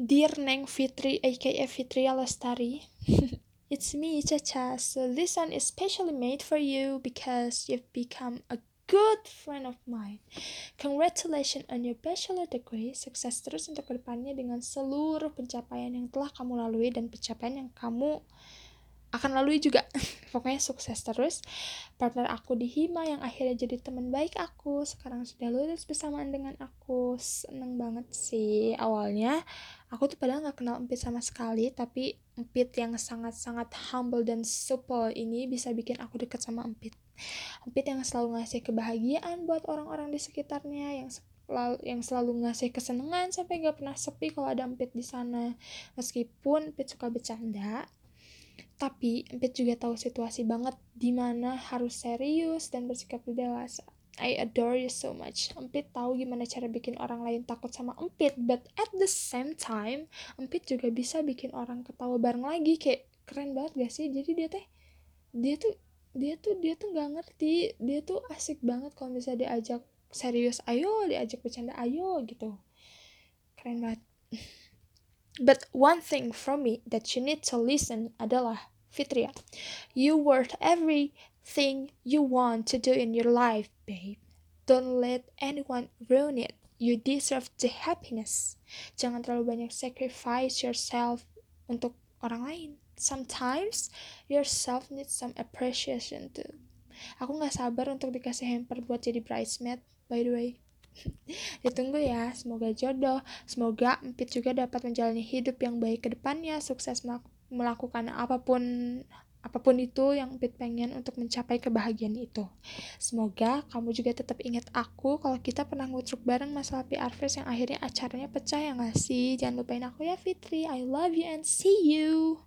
Dear Neng Fitri, aka Fitria Lestari, it's me, Caca. So this one is specially made for you because you've become a good friend of mine. Congratulations on your bachelor degree. Sukses terus untuk ke depannya dengan seluruh pencapaian yang telah kamu lalui dan pencapaian yang kamu akan lalui juga. Pokoknya sukses terus. Partner aku di Hima yang akhirnya jadi teman baik aku sekarang sudah lulus bersamaan dengan aku. Seneng banget sih. Awalnya aku tuh padahal nggak kenal Empit sama sekali tapi Empit yang sangat-sangat humble dan supple ini bisa bikin aku deket sama Empit. Empit yang selalu ngasih kebahagiaan buat orang-orang di sekitarnya yang selalu yang selalu ngasih kesenangan sampai gak pernah sepi kalau ada Empit di sana. Meskipun Empit suka bercanda tapi Empit juga tahu situasi banget di mana harus serius dan bersikap dewasa. I adore you so much. Empit tahu gimana cara bikin orang lain takut sama Empit, but at the same time, Empit juga bisa bikin orang ketawa bareng lagi kayak keren banget gak sih? Jadi dia teh dia tuh dia tuh dia tuh nggak ngerti dia tuh asik banget kalau bisa diajak serius ayo diajak bercanda ayo gitu keren banget but one thing from me that you need to listen adalah Fitria, you worth everything you want to do in your life, babe. Don't let anyone ruin it. You deserve the happiness. Jangan terlalu banyak sacrifice yourself untuk orang lain. Sometimes yourself needs some appreciation too. Aku gak sabar untuk dikasih hamper buat jadi bridesmaid, by the way. Ditunggu ya, semoga jodoh, semoga Empit juga dapat menjalani hidup yang baik ke depannya, sukses melakukan apa pun apa pun itu yang Pit pengen untuk mencapai kebahagiaan itu. Semoga kamu juga tetap ingat aku kalau kita pernah ngutruk bareng masalah PR Fest yang akhirnya acaranya pecah ya gak sih? Jangan lupain aku ya Fitri. I love you and see you.